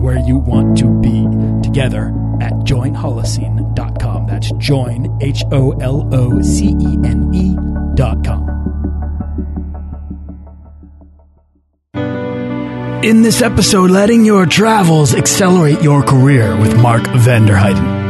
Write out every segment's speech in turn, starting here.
where you want to be together at joinholocene.com. That's join, H O L O C E N E.com. In this episode, letting your travels accelerate your career with Mark van der Heijden.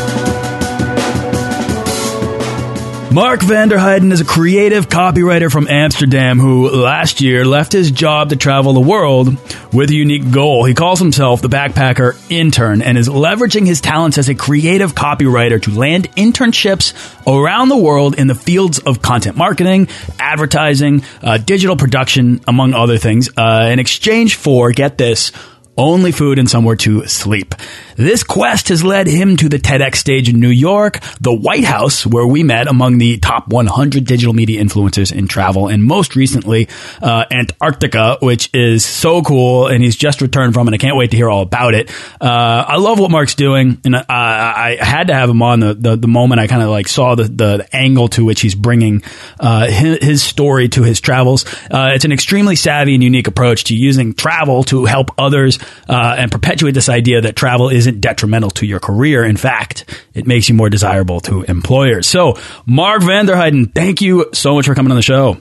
Mark van der Heijden is a creative copywriter from Amsterdam who last year left his job to travel the world with a unique goal. He calls himself the backpacker intern and is leveraging his talents as a creative copywriter to land internships around the world in the fields of content marketing, advertising, uh, digital production, among other things, uh, in exchange for, get this, only food and somewhere to sleep. This quest has led him to the TEDx stage in New York, the White House, where we met among the top 100 digital media influencers in travel, and most recently, uh, Antarctica, which is so cool, and he's just returned from, and I can't wait to hear all about it. Uh, I love what Mark's doing, and uh, I had to have him on the, the, the moment I kind of like saw the, the angle to which he's bringing uh, his, his, story to his travels. Uh, it's an extremely savvy and unique approach to using travel to help others uh, and perpetuate this idea that travel isn't detrimental to your career. In fact, it makes you more desirable to employers. So, Mark van der Heijden, thank you so much for coming on the show.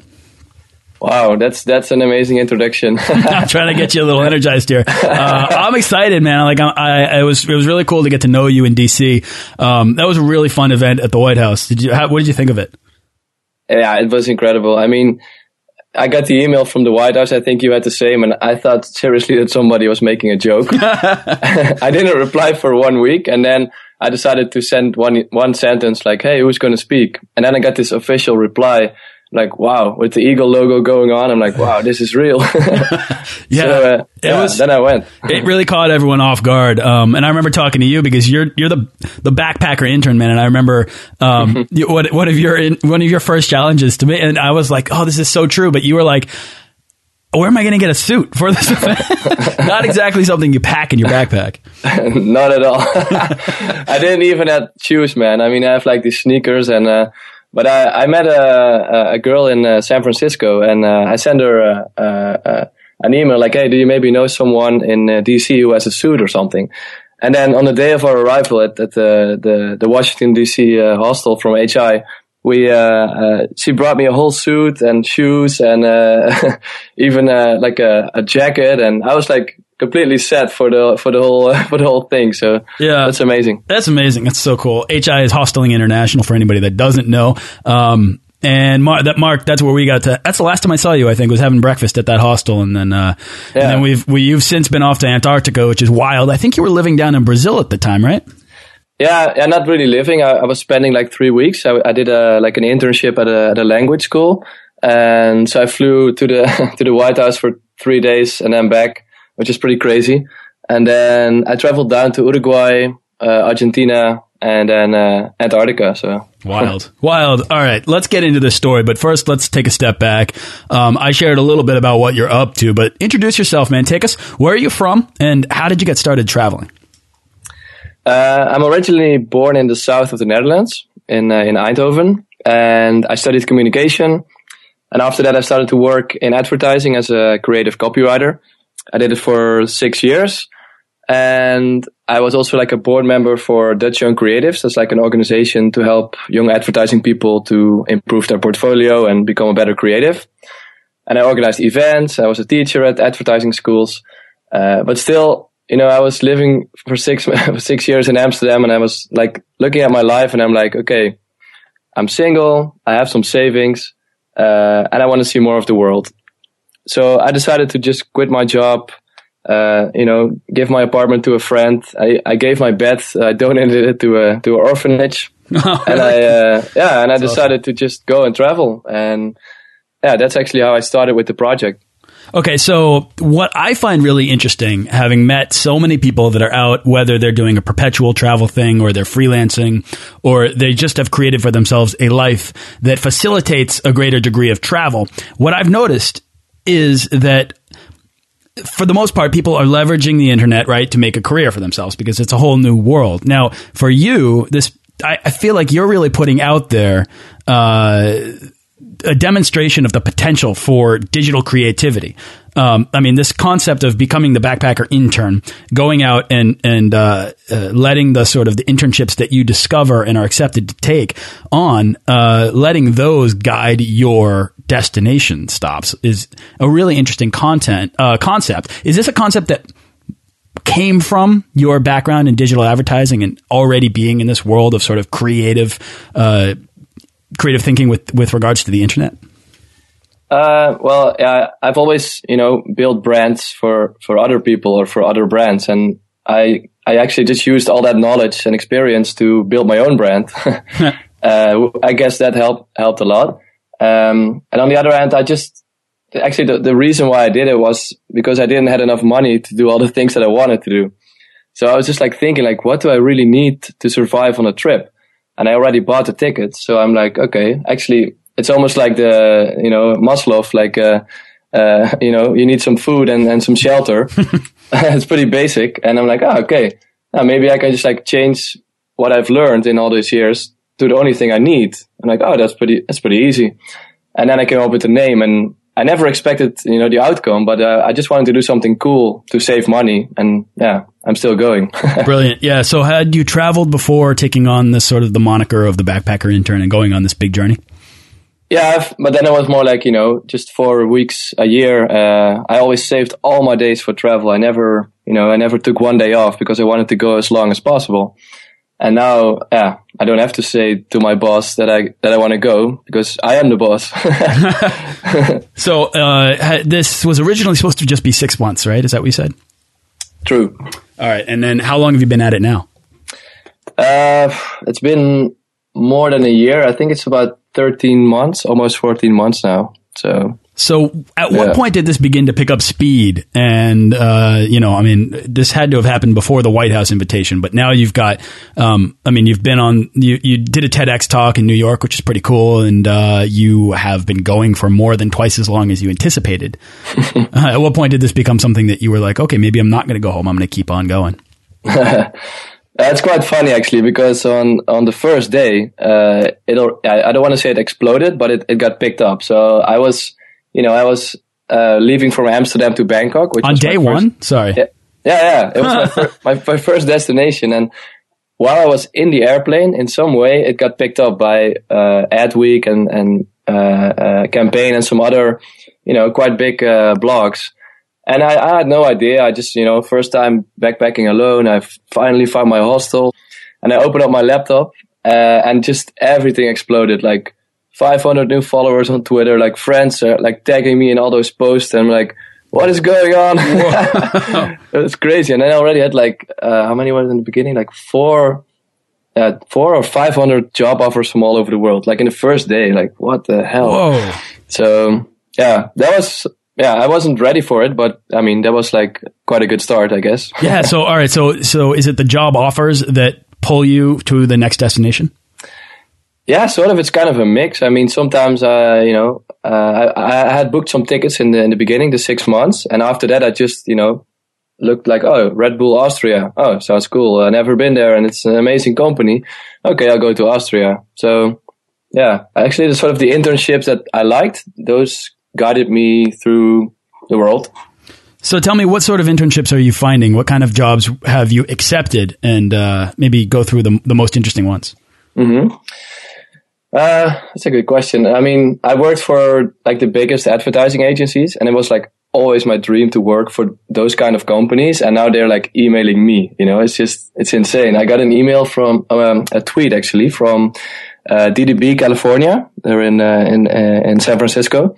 Wow, that's that's an amazing introduction. I'm trying to get you a little energized here. Uh, I'm excited, man. Like I, I, it was it was really cool to get to know you in DC. Um, that was a really fun event at the White House. Did you? How, what did you think of it? Yeah, it was incredible. I mean, I got the email from the White House. I think you had the same, and I thought seriously that somebody was making a joke. I didn't reply for one week, and then I decided to send one one sentence like, "Hey, who's going to speak?" And then I got this official reply like wow with the eagle logo going on i'm like wow this is real yeah, so, uh, yeah was, then i went it really caught everyone off guard um, and i remember talking to you because you're you're the the backpacker intern man and i remember um, what one of your one of your first challenges to me and i was like oh this is so true but you were like where am I going to get a suit for this event? Not exactly something you pack in your backpack. Not at all. I didn't even have shoes, man. I mean, I have like these sneakers and uh, but I, I met a, a girl in uh, San Francisco, and uh, I sent her uh, uh, uh, an email like, "Hey, do you maybe know someone in DC who has a suit or something?" And then on the day of our arrival at, at the, the, the Washington DC hostel from HI, we she brought me a whole suit and shoes and even like a, a jacket, and I was like completely set for the for the whole for the whole thing. So yeah, that's amazing. That's amazing. That's so cool. HI is Hosteling International for anybody that doesn't know. Um, and Mark, that Mark, that's where we got to. That's the last time I saw you. I think was having breakfast at that hostel, and then uh, yeah. and then we've we, you've since been off to Antarctica, which is wild. I think you were living down in Brazil at the time, right? Yeah, yeah, not really living. I, I was spending like three weeks. I, I did a like an internship at a, at a language school, and so I flew to the to the White House for three days and then back which is pretty crazy. And then I traveled down to Uruguay, uh, Argentina, and then uh, Antarctica. So wild, wild. All right, let's get into this story. But first, let's take a step back. Um, I shared a little bit about what you're up to, but introduce yourself, man. Take us. Where are you from, and how did you get started traveling? Uh, I'm originally born in the south of the Netherlands, in uh, in Eindhoven, and I studied communication. And after that, I started to work in advertising as a creative copywriter. I did it for six years. And I was also like a board member for Dutch Young Creatives. That's like an organization to help young advertising people to improve their portfolio and become a better creative. And I organized events. I was a teacher at advertising schools. Uh, but still, you know, I was living for six, six years in Amsterdam and I was like looking at my life and I'm like, okay, I'm single. I have some savings. uh, and I want to see more of the world. So I decided to just quit my job, uh, you know, give my apartment to a friend. I, I gave my bed, I donated it to a to an orphanage, oh, and I uh, yeah, and I decided awesome. to just go and travel, and yeah, that's actually how I started with the project. Okay, so what I find really interesting, having met so many people that are out, whether they're doing a perpetual travel thing or they're freelancing or they just have created for themselves a life that facilitates a greater degree of travel, what I've noticed is that for the most part, people are leveraging the internet, right, to make a career for themselves because it's a whole new world. Now, for you, this, I, I feel like you're really putting out there, uh, a demonstration of the potential for digital creativity. Um, I mean, this concept of becoming the backpacker intern, going out and and uh, uh, letting the sort of the internships that you discover and are accepted to take on, uh, letting those guide your destination stops is a really interesting content uh, concept. Is this a concept that came from your background in digital advertising and already being in this world of sort of creative uh, creative thinking with with regards to the internet? Uh, well, yeah, I've always, you know, built brands for, for other people or for other brands. And I, I actually just used all that knowledge and experience to build my own brand. uh, I guess that helped, helped a lot. Um, and on the other hand, I just, actually the, the reason why I did it was because I didn't have enough money to do all the things that I wanted to do. So I was just like thinking like, what do I really need to survive on a trip? and I already bought the ticket. So I'm like, okay, actually, it's almost like the, you know, Maslow, like, uh, uh, you know, you need some food and, and some shelter. it's pretty basic. And I'm like, oh, okay, now maybe I can just like change what I've learned in all these years to the only thing I need. I'm like, oh, that's pretty, that's pretty easy. And then I came up with the name and I never expected, you know, the outcome, but uh, I just wanted to do something cool to save money. And yeah, I'm still going. Brilliant. Yeah. So had you traveled before taking on this sort of the moniker of the backpacker intern and going on this big journey? Yeah, but then it was more like, you know, just four weeks a year. Uh, I always saved all my days for travel. I never, you know, I never took one day off because I wanted to go as long as possible. And now, yeah, I don't have to say to my boss that I that I want to go because I am the boss. so uh, this was originally supposed to just be six months, right? Is that what you said? True. All right, and then how long have you been at it now? Uh, it's been more than a year. I think it's about thirteen months, almost fourteen months now. So so, at what point did this begin to pick up speed? And uh, you know, I mean, this had to have happened before the White House invitation, but now you've got. Um, I mean, you've been on. You, you did a TEDx talk in New York, which is pretty cool, and uh, you have been going for more than twice as long as you anticipated. uh, at what point did this become something that you were like, okay, maybe I'm not going to go home. I'm going to keep on going. That's quite funny actually, because on on the first day, uh, it I, I don't want to say it exploded, but it, it got picked up. So I was you know, I was uh, leaving from Amsterdam to Bangkok. Which On day one? First, Sorry. Yeah, yeah, yeah. It was my, fir- my, my, first destination. And while I was in the airplane, in some way, it got picked up by uh, Adweek and, and uh, uh, Campaign and some other, you know, quite big uh, blogs. And I, I, had no idea. I just, you know, first time backpacking alone. I finally found my hostel and I opened up my laptop uh, and just everything exploded. Like 500 new followers on Twitter, like friends are like tagging me in all those posts. And I'm like, what is going on? it's crazy. And I already had like, uh, how many was in the beginning? Like four, uh, four or 500 job offers from all over the world, like in the first day. Like, what the hell? Whoa. So, yeah, that was, yeah, I wasn't ready for it, but I mean, that was like quite a good start, I guess. yeah. So, all right. So, so is it the job offers that pull you to the next destination? Yeah, sort of. It's kind of a mix. I mean, sometimes, uh, you know, uh, I, I, had booked some tickets in the in the beginning, the six months, and after that, I just, you know, looked like, oh, Red Bull Austria. Oh, sounds cool. I've never been there, and it's an amazing company. Okay, I'll go to Austria. So, yeah, actually, the sort of the internships that I liked, those guided me through the world. So tell me, what sort of internships are you finding? What kind of jobs have you accepted? And uh, maybe go through the, the most interesting ones. Mm-hmm. Uh, that's a good question. I mean, I worked for like the biggest advertising agencies and it was like always my dream to work for those kind of companies. And now they're like emailing me, you know, it's just, it's insane. I got an email from, um, a tweet actually from, uh, DDB California. They're in uh, in uh, in San Francisco,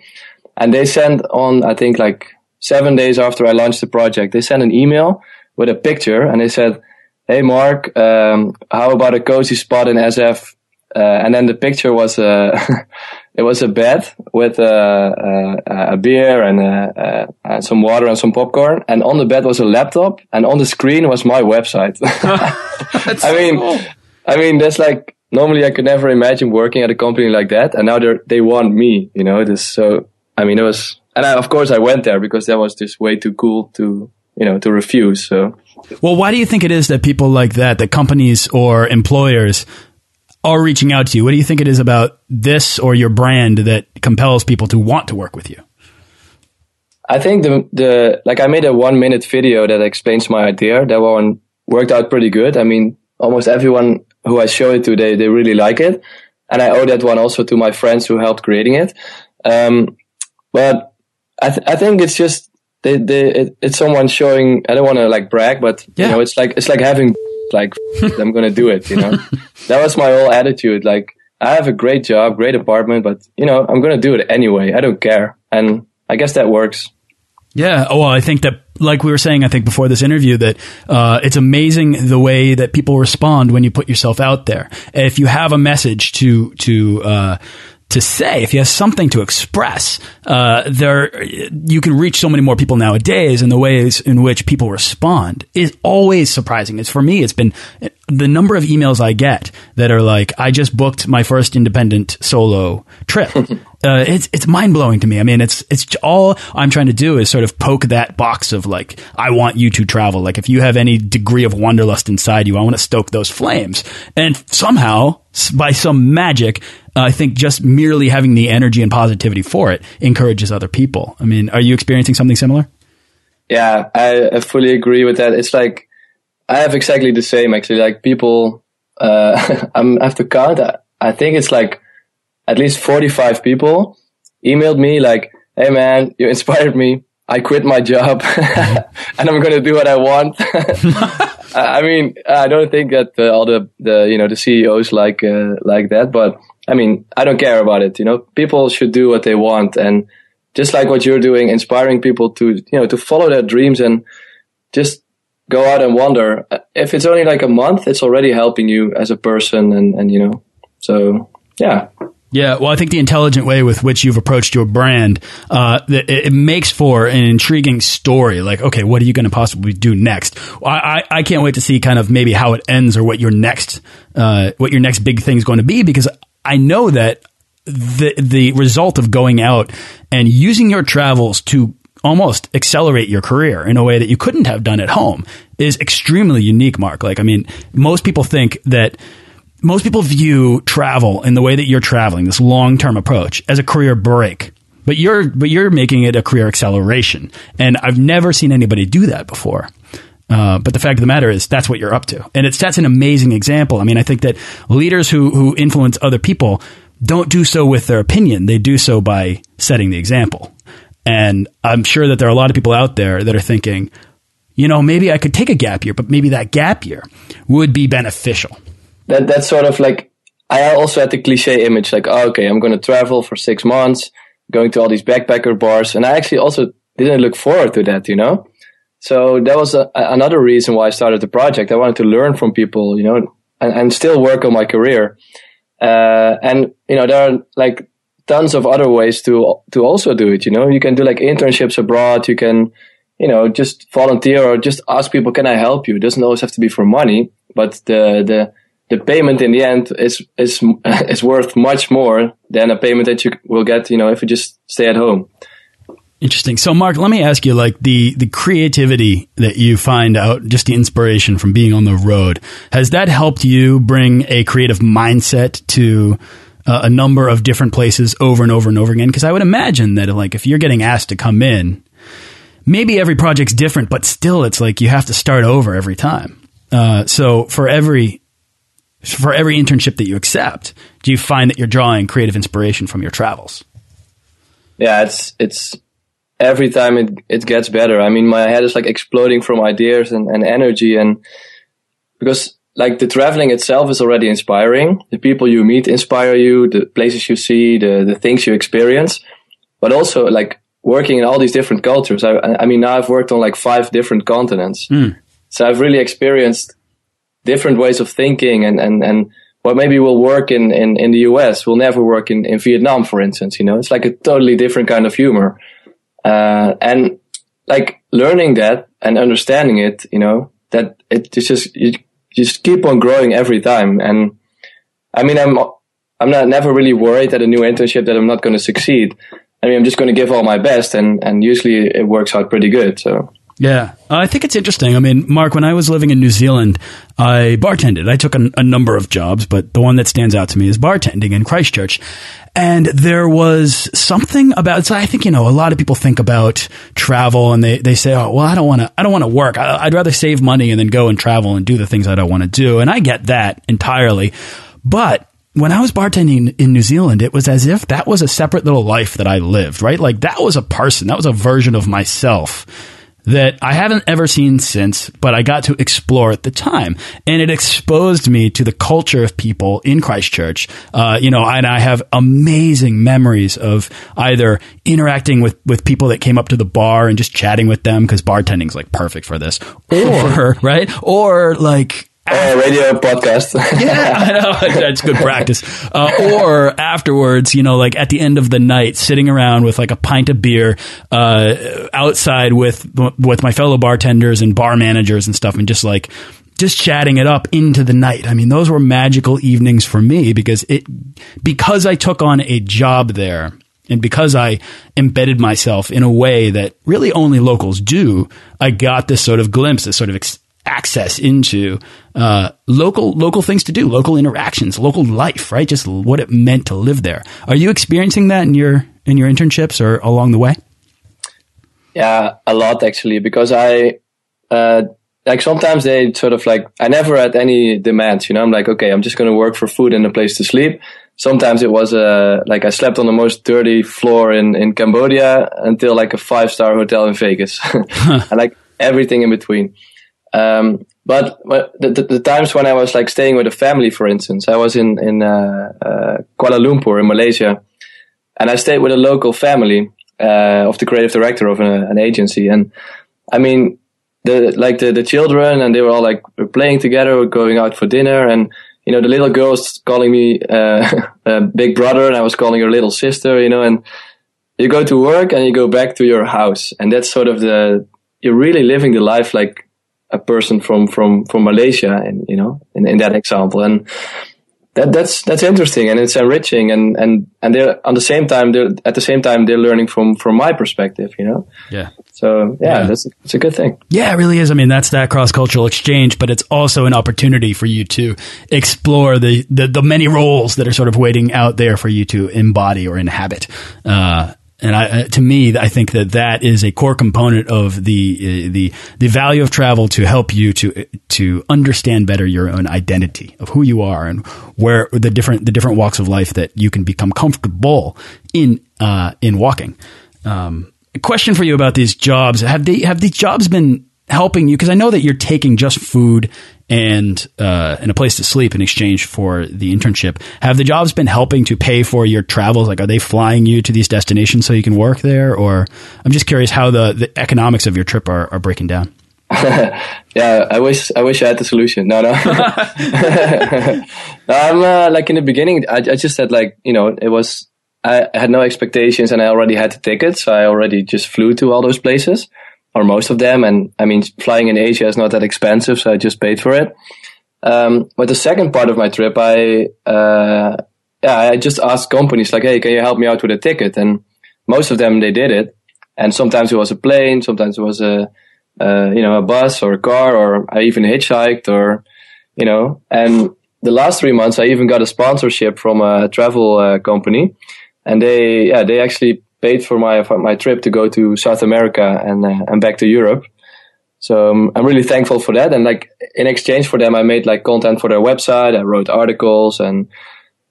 and they sent on I think like seven days after I launched the project, they sent an email with a picture, and they said, "Hey Mark, um, how about a cozy spot in SF?" Uh, and then the picture was uh, a it was a bed with a, a, a beer and a, a, some water and some popcorn, and on the bed was a laptop, and on the screen was my website. I mean, cool. I mean that's like normally I could never imagine working at a company like that, and now they they want me. You know, this so I mean it was, and I, of course I went there because that was just way too cool to you know to refuse. So. Well, why do you think it is that people like that, that companies or employers are reaching out to you? What do you think it is about this or your brand that compels people to want to work with you? I think the the like I made a one minute video that explains my idea. That one worked out pretty good. I mean, almost everyone who I show it to, they, they really like it. And I owe that one also to my friends who helped creating it. Um, but I, th- I think it's just, they, they, it, it's someone showing, I don't want to like brag, but yeah. you know, it's like, it's like having like, I'm going to do it, you know, that was my whole attitude. Like, I have a great job, great apartment, but you know, I'm going to do it anyway. I don't care. And I guess that works. Yeah. Oh, well, I think that, like we were saying, I think before this interview, that uh, it's amazing the way that people respond when you put yourself out there. If you have a message to to uh, to say, if you have something to express, uh, there you can reach so many more people nowadays. And the ways in which people respond is always surprising. It's for me, it's been the number of emails I get that are like, "I just booked my first independent solo trip." Uh, it's it's mind blowing to me. I mean, it's it's all I'm trying to do is sort of poke that box of like, I want you to travel. Like, if you have any degree of wanderlust inside you, I want to stoke those flames. And somehow, by some magic, I think just merely having the energy and positivity for it encourages other people. I mean, are you experiencing something similar? Yeah, I, I fully agree with that. It's like I have exactly the same actually. Like people, uh, i have to count. I think it's like at least 45 people emailed me like, Hey man, you inspired me. I quit my job and I'm going to do what I want. I mean, I don't think that uh, all the, the, you know, the CEOs like, uh, like that, but I mean, I don't care about it. You know, people should do what they want. And just like what you're doing, inspiring people to, you know, to follow their dreams and just go out and wander. If it's only like a month, it's already helping you as a person. And, and, you know, so yeah. Yeah, well, I think the intelligent way with which you've approached your brand, uh, it, it, makes for an intriguing story. Like, okay, what are you going to possibly do next? I, I, I, can't wait to see kind of maybe how it ends or what your next, uh, what your next big thing is going to be because I know that the the result of going out and using your travels to almost accelerate your career in a way that you couldn't have done at home is extremely unique, Mark. Like, I mean, most people think that most people view travel in the way that you're traveling, this long term approach, as a career break. But you're but you're making it a career acceleration, and I've never seen anybody do that before. Uh, but the fact of the matter is, that's what you're up to, and it's that's an amazing example. I mean, I think that leaders who who influence other people don't do so with their opinion; they do so by setting the example. And I'm sure that there are a lot of people out there that are thinking, you know, maybe I could take a gap year, but maybe that gap year would be beneficial that that's sort of like I also had the cliche image like, oh, okay, I'm going to travel for six months, going to all these backpacker bars, and I actually also didn't look forward to that, you know. So that was a, another reason why I started the project. I wanted to learn from people, you know, and, and still work on my career. Uh, and you know, there are like tons of other ways to to also do it. You know, you can do like internships abroad. You can, you know, just volunteer or just ask people, "Can I help you?" It doesn't always have to be for money, but the the the payment in the end is is is worth much more than a payment that you will get, you know, if you just stay at home. Interesting. So, Mark, let me ask you, like the the creativity that you find out, just the inspiration from being on the road, has that helped you bring a creative mindset to uh, a number of different places over and over and over again? Because I would imagine that, like, if you're getting asked to come in, maybe every project's different, but still, it's like you have to start over every time. Uh, so, for every for every internship that you accept, do you find that you're drawing creative inspiration from your travels? Yeah, it's it's every time it it gets better. I mean, my head is like exploding from ideas and, and energy, and because like the traveling itself is already inspiring. The people you meet inspire you, the places you see, the, the things you experience, but also like working in all these different cultures. I, I mean, now I've worked on like five different continents. Mm. So I've really experienced different ways of thinking and, and, and what maybe will work in, in, in the US will never work in, in Vietnam, for instance. You know, it's like a totally different kind of humor. Uh, and like learning that and understanding it, you know, that it just, you just keep on growing every time. And I mean, I'm, I'm not never really worried at a new internship that I'm not going to succeed. I mean, I'm just going to give all my best and, and usually it works out pretty good. So. Yeah, I think it's interesting. I mean, Mark, when I was living in New Zealand, I bartended. I took a, a, number of jobs, but the one that stands out to me is bartending in Christchurch. And there was something about, so I think, you know, a lot of people think about travel and they, they say, oh, well, I don't want to, I don't want to work. I, I'd rather save money and then go and travel and do the things I don't want to do. And I get that entirely. But when I was bartending in New Zealand, it was as if that was a separate little life that I lived, right? Like that was a person, that was a version of myself that I haven't ever seen since, but I got to explore at the time. And it exposed me to the culture of people in Christchurch. Uh, you know, and I have amazing memories of either interacting with, with people that came up to the bar and just chatting with them because bartending's like perfect for this. Or, right? Or like, uh, radio podcast. yeah, I know. That's good practice. Uh, or afterwards, you know, like at the end of the night, sitting around with like a pint of beer uh, outside with with my fellow bartenders and bar managers and stuff, and just like just chatting it up into the night. I mean, those were magical evenings for me because it because I took on a job there and because I embedded myself in a way that really only locals do, I got this sort of glimpse, this sort of access into uh, local local things to do, local interactions, local life, right? Just what it meant to live there. Are you experiencing that in your in your internships or along the way? Yeah, a lot actually, because I uh, like sometimes they sort of like I never had any demands. You know, I'm like, okay, I'm just going to work for food and a place to sleep. Sometimes it was uh, like I slept on the most dirty floor in in Cambodia until like a five star hotel in Vegas, and like everything in between. Um, but the, the, times when I was like staying with a family, for instance, I was in in uh, uh, Kuala Lumpur in Malaysia, and I stayed with a local family uh, of the creative director of an, agency. And I mean, the like the the children, and they were all like playing together, going out for dinner, and you know the little girl was calling me uh, big brother, and I was calling her little sister, you know, and you go to work and you go back to your house, and that's sort of the you're really living the life like a person from from from Malaysia, and you know, in, in that example, and that that's that's interesting and it's enriching, and and and they're on the same time they're at the same time they're learning from from my perspective, you know. Yeah. So yeah, yeah. that's it's a good thing. Yeah, it really is. I mean, that's that cross cultural exchange, but it's also an opportunity for you to explore the, the, the many roles that are sort of waiting out there for you to embody or inhabit. Uh, and I, uh, to me, I think that that is a core component of the uh, the the value of travel to help you to to understand better your own identity of who you are and where the different the different walks of life that you can become comfortable in uh, in walking. Um, question for you about these jobs: Have they have these jobs been helping you? Because I know that you're taking just food and uh, and a place to sleep in exchange for the internship. Have the jobs been helping to pay for your travels? Like, are they flying you to these destinations so you can work there? Or I'm just curious how the, the economics of your trip are, are breaking down. yeah, I wish I wish I had the solution. No, no. I'm uh, like in the beginning. I, I just said like you know it was I had no expectations and I already had the tickets, so I already just flew to all those places or most of them. And I mean, flying in Asia is not that expensive, so I just paid for it. Um, but the second part of my trip, I, uh, yeah, I just asked companies like, Hey, can you help me out with a ticket? And most of them, they did it. And sometimes it was a plane, sometimes it was a, uh, you know, a bus or a car, or I even hitchhiked or, you know, and the last three months, I even got a sponsorship from a travel uh, company and they, yeah, they actually paid for my my trip to go to South America and uh, and back to Europe. So um, I'm really thankful for that. And like in exchange for them, I made like content for their website. I wrote articles and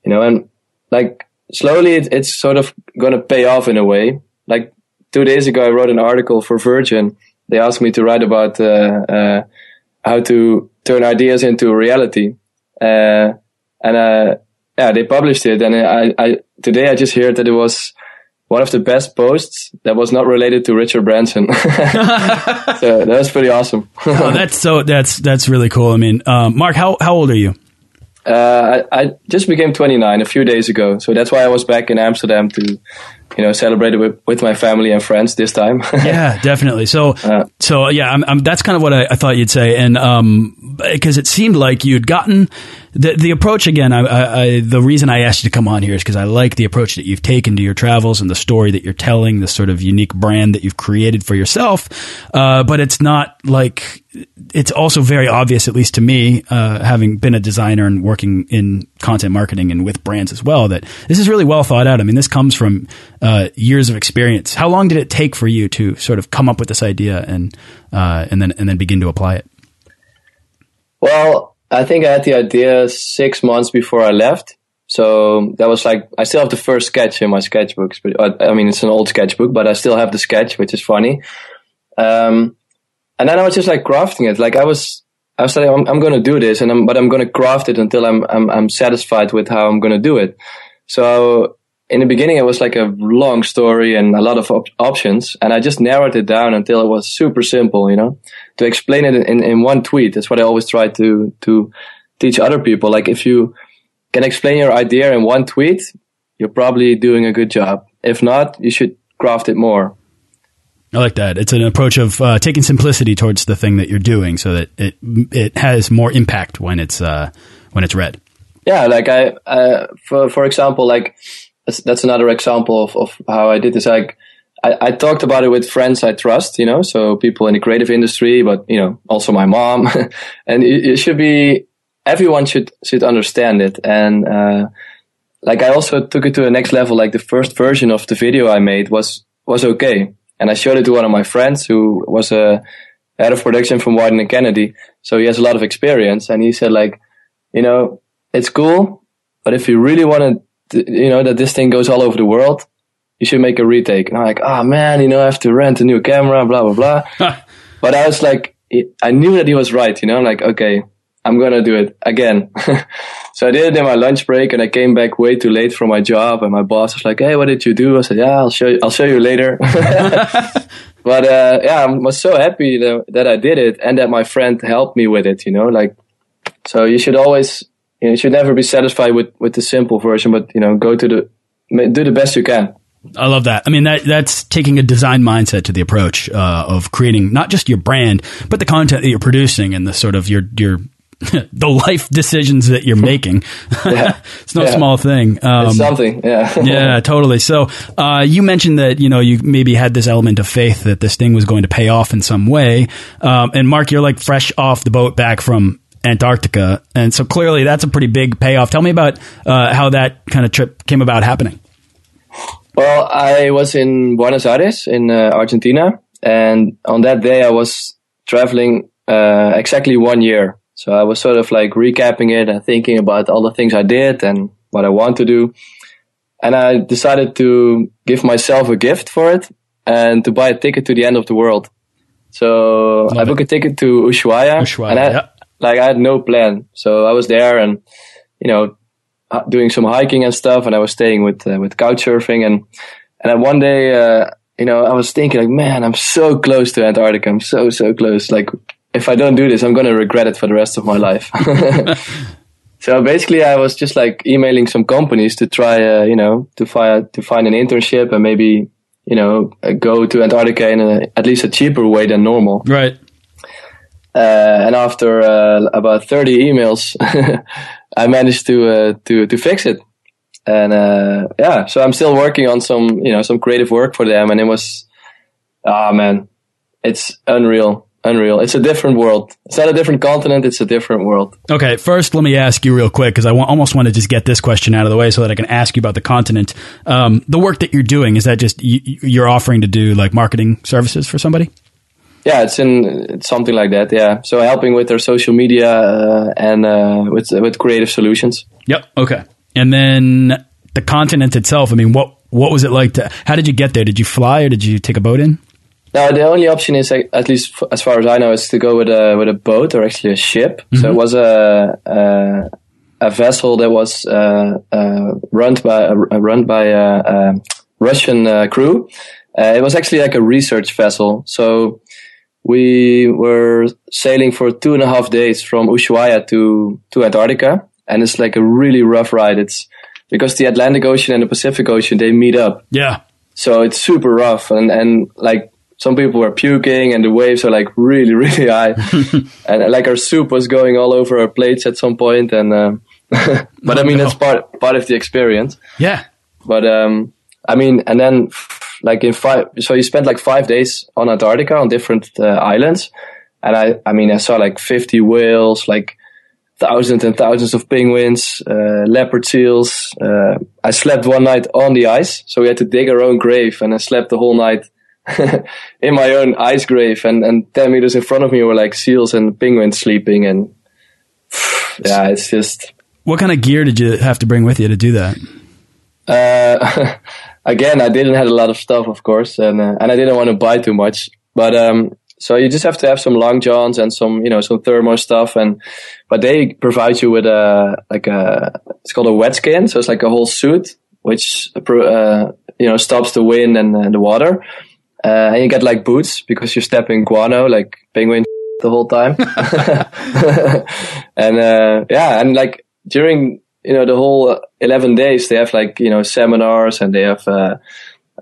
you know and like slowly it, it's sort of going to pay off in a way. Like two days ago, I wrote an article for Virgin. They asked me to write about uh, uh, how to turn ideas into reality. Uh, and uh, yeah, they published it, and I, I today I just heard that it was one of the best posts that was not related to Richard Branson. so that was pretty awesome. oh, that's so that's that's really cool. I mean, um, Mark, how how old are you? Uh, I, I, just became 29 a few days ago, so that's why I was back in Amsterdam to you know, celebrate it with, with my family and friends this time. yeah, definitely. So, uh, so yeah, I'm, I'm, that's kind of what I, I, thought you'd say, and um, because it seemed like you'd gotten the the approach again. I, I, the reason I asked you to come on here is because I like the approach that you've taken to your travels and the story that you're telling, the sort of unique brand that you've created for yourself. Uh, but it's not like it's also very obvious, at least to me, uh, having been a designer and working in content marketing and with brands as well, that this is really well thought out. I mean, this comes from uh, years of experience. How long did it take for you to sort of come up with this idea and uh, and then and then begin to apply it? Well, I think I had the idea six months before I left. So that was like I still have the first sketch in my sketchbooks, but uh, I mean it's an old sketchbook, but I still have the sketch, which is funny. Um, and then I was just like crafting it. Like I was, I was like, I'm, I'm going to do this, and I'm, but I'm going to craft it until I'm, I'm, I'm satisfied with how I'm going to do it. So in the beginning, it was like a long story and a lot of op- options, and I just narrowed it down until it was super simple. You know, to explain it in, in one tweet. That's what I always try to to teach other people. Like if you can explain your idea in one tweet, you're probably doing a good job. If not, you should craft it more. I like that. It's an approach of uh, taking simplicity towards the thing that you're doing, so that it it has more impact when it's uh, when it's read. Yeah, like I, uh, for for example, like that's, that's another example of, of how I did this. Like I, I talked about it with friends I trust, you know, so people in the creative industry, but you know, also my mom, and it, it, should be everyone should should understand it. And uh, like I also took it to the next level. Like the first version of the video I made was was okay and I showed it to one of my friends who was a head of production from Wieden and Kennedy. So he has a lot of experience. And he said like, you know, it's cool, but if you really want to, you know, that this thing goes all over the world, you should make a retake. And I'm like, oh man, you know, I have to rent a new camera, blah, blah, blah. but I was like, I knew that he was right, you know, I'm like, okay, I'm going to do it again. so I did it in my lunch break and I came back way too late from my job and my boss was like, Hey, what did you do? I said, yeah, I'll show you, I'll show you later. but, uh, yeah, I was so happy that, that I did it and that my friend helped me with it, you know, like, so you should always, you, know, you should never be satisfied with, with the simple version, but, you know, go to the, do the best you can. I love that. I mean, that that's taking a design mindset to the approach uh, of creating not just your brand, but the content that you're producing and the sort of your your the life decisions that you're making. Yeah. it's no yeah. small thing. Um, it's something. Yeah. yeah, totally. So, uh, you mentioned that, you know, you maybe had this element of faith that this thing was going to pay off in some way. Um, and Mark, you're like fresh off the boat back from Antarctica. And so clearly that's a pretty big payoff. Tell me about, uh, how that kind of trip came about happening. Well, I was in Buenos Aires in uh, Argentina. And on that day, I was traveling, uh, exactly one year so I was sort of like recapping it and thinking about all the things I did and what I want to do. And I decided to give myself a gift for it and to buy a ticket to the end of the world. So Love I booked a ticket to Ushuaia, Ushuaia and I, yeah. Like I had no plan. So I was there and, you know, doing some hiking and stuff. And I was staying with, uh, with couch surfing. And, and then one day, uh, you know, I was thinking like, man, I'm so close to Antarctica. I'm so, so close. Like if I don't do this, I'm going to regret it for the rest of my life. so basically, I was just like emailing some companies to try, uh, you know, to find to find an internship and maybe, you know, uh, go to Antarctica in a, at least a cheaper way than normal. Right. Uh, and after uh, about 30 emails, I managed to uh, to to fix it. And yeah, so I'm still working on some, you know, some creative work for them, and it was, ah oh, man, it's unreal unreal. It's a different world. It's not a different continent. It's a different world. Okay. First, let me ask you real quick because I almost want to just get this question out of the way so that I can ask you about the continent. Um, the work that you're doing is that just you, are offering to do like marketing services for somebody? Yeah, it's in it's something like that. Yeah. So helping with their social media uh, and uh, with with creative solutions. Yep. Okay. And then the continent itself. I mean, what what was it like to? How did you get there? Did you fly or did you take a boat in? Now the only option is, uh, at least f- as far as I know, is to go with a with a boat or actually a ship. So it was a a, a vessel that was uh, uh, run by uh, run by a, a Russian uh, crew. Uh, it was actually like a research vessel. So we were sailing for two and a half days from Ushuaia to to Antarctica, and it's like a really rough ride. It's because the Atlantic Ocean and the Pacific Ocean they meet up. Yeah. So it's super rough and, and like some people were puking and the waves are like really, really high. and like our soup was going all over our plates at some point. and, uh, but I mean, no. that's part, part of the experience. Yeah. But, um, I mean, and then like in five, so you spent like five days on Antarctica on different uh, islands. And I, I mean, I saw like 50 whales, like thousands and thousands of penguins, uh, leopard seals. Uh, I slept one night on the ice, so we had to dig our own grave, and I slept the whole night in my own ice grave. And, and 10 meters in front of me were like seals and penguins sleeping. And yeah, it's just. What kind of gear did you have to bring with you to do that? Uh, again, I didn't have a lot of stuff, of course, and uh, and I didn't want to buy too much. But um, so you just have to have some long johns and some, you know, some thermo stuff. And, but they provide you with a, like a, it's called a wet skin. So it's like a whole suit, which, uh, you know, stops the wind and, and the water. Uh, and you get like boots because you're stepping guano, like penguin the whole time. and, uh, yeah, and like during, you know, the whole 11 days, they have like, you know, seminars and they have, uh,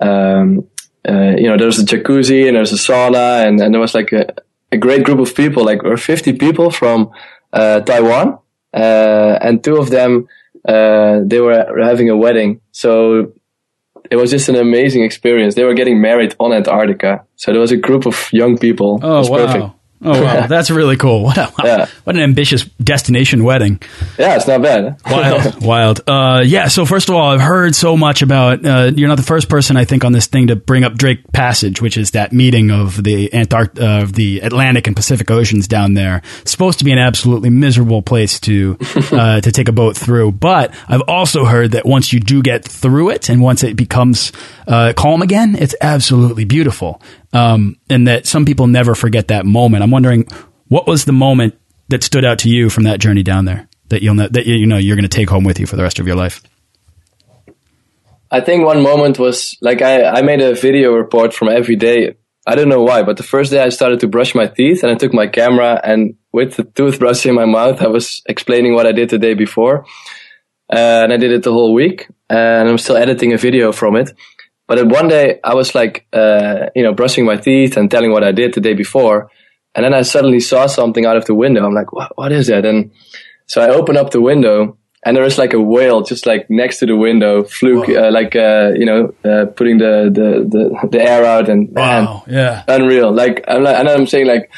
um, uh, you know, there's a jacuzzi and there's a sauna and, and there was like a, a great group of people, like or 50 people from uh, Taiwan, uh, and two of them uh, they were having a wedding. So it was just an amazing experience. They were getting married on Antarctica, so there was a group of young people. Oh wow! Perfect. Oh wow, that's really cool. Wow. Yeah. What an ambitious destination wedding. Yeah, it's not bad. wild, wild. Uh, yeah. So first of all, I've heard so much about. Uh, you're not the first person I think on this thing to bring up Drake Passage, which is that meeting of the Antarct uh, of the Atlantic and Pacific Oceans down there. It's supposed to be an absolutely miserable place to uh, to take a boat through. But I've also heard that once you do get through it, and once it becomes uh, calm again, it's absolutely beautiful. Um, and that some people never forget that moment. I'm wondering what was the moment that stood out to you from that journey down there that you'll know, that you know you're going to take home with you for the rest of your life. I think one moment was like I, I made a video report from every day. I don't know why, but the first day I started to brush my teeth and I took my camera and with the toothbrush in my mouth, I was explaining what I did the day before. Uh, and I did it the whole week and I'm still editing a video from it. But one day I was like, uh, you know, brushing my teeth and telling what I did the day before. And then I suddenly saw something out of the window. I'm like, what, what is that? And so I open up the window and there is like a whale just like next to the window, fluke, uh, like, uh, you know, uh, putting the, the, the, the, air out and wow, man, yeah, unreal. Like, I'm like, and I'm saying like,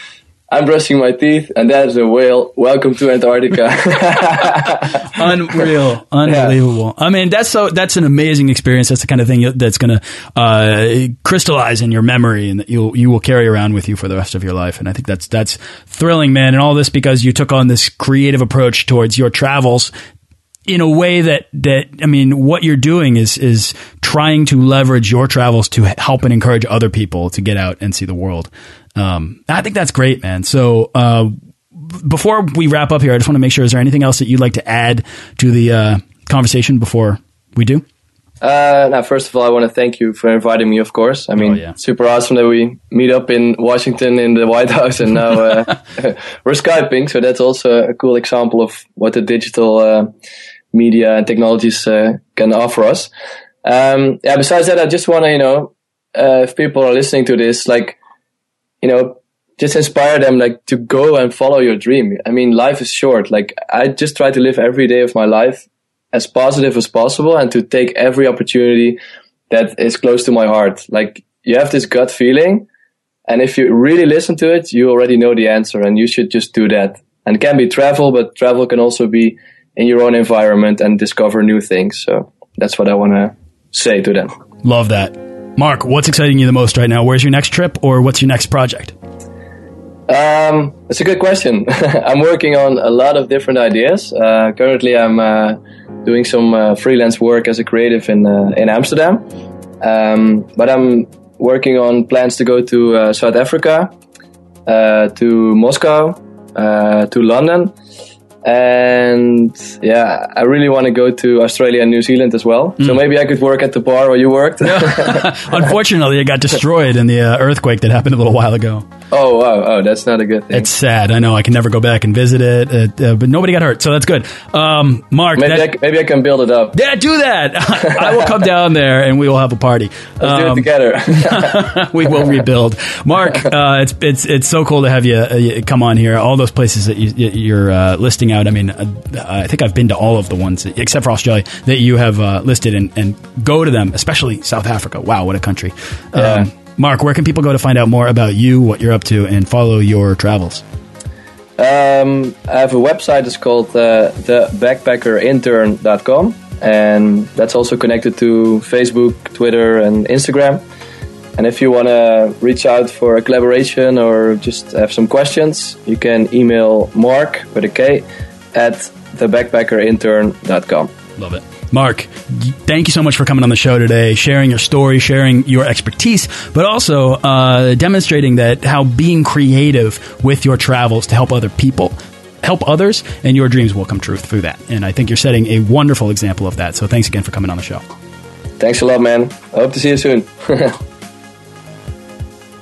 I'm brushing my teeth, and there's a whale. Welcome to Antarctica. Unreal, unbelievable. Yeah. I mean, that's so that's an amazing experience. That's the kind of thing that's going to uh, crystallize in your memory, and that you you will carry around with you for the rest of your life. And I think that's that's thrilling, man. And all this because you took on this creative approach towards your travels in a way that that I mean, what you're doing is is trying to leverage your travels to help and encourage other people to get out and see the world. Um, I think that's great, man. So, uh, before we wrap up here, I just want to make sure, is there anything else that you'd like to add to the uh, conversation before we do? Uh, now, first of all, I want to thank you for inviting me, of course. I mean, oh, yeah. super awesome that we meet up in Washington in the White House and now uh, we're Skyping. So that's also a cool example of what the digital uh, media and technologies uh, can offer us. Um, yeah, besides that, I just want to, you know, uh, if people are listening to this, like, you know, just inspire them like to go and follow your dream. I mean, life is short. Like I just try to live every day of my life as positive as possible and to take every opportunity that is close to my heart. Like you have this gut feeling and if you really listen to it, you already know the answer and you should just do that. And it can be travel, but travel can also be in your own environment and discover new things. So that's what I want to say to them. Love that. Mark, what's exciting you the most right now? Where's your next trip or what's your next project? Um, it's a good question. I'm working on a lot of different ideas. Uh, currently, I'm uh, doing some uh, freelance work as a creative in uh, in Amsterdam. Um, but I'm working on plans to go to uh, South Africa, uh, to Moscow, uh, to London, and yeah, I really want to go to Australia and New Zealand as well. Mm. So maybe I could work at the bar where you worked. Unfortunately, it got destroyed in the uh, earthquake that happened a little while ago. Oh wow! Oh, that's not a good thing. It's sad. I know. I can never go back and visit it, uh, but nobody got hurt, so that's good. Um, Mark, maybe that, I, maybe I can build it up. Yeah, do that. I will come down there and we will have a party. Let's um, do it um, together. we will rebuild. Mark, uh, it's it's it's so cool to have you, uh, come on here. All those places that you, you're uh, out. I mean, uh, I think I've been to all of the ones except for Australia that you have listed, and, and go to them, especially South Africa. Wow, what a country! Yeah. Um, Mark, where can people go to find out more about you, what you're up to, and follow your travels? Um, I have a website. It's called uh, thebackpackerintern.com, and that's also connected to Facebook, Twitter, and Instagram. And if you want to reach out for a collaboration or just have some questions, you can email Mark with a K at thebackpackerintern.com. Love it. Mark, thank you so much for coming on the show today, sharing your story, sharing your expertise, but also uh, demonstrating that how being creative with your travels to help other people help others and your dreams will come true through that. And I think you're setting a wonderful example of that. So thanks again for coming on the show. Thanks a lot, man. I hope to see you soon.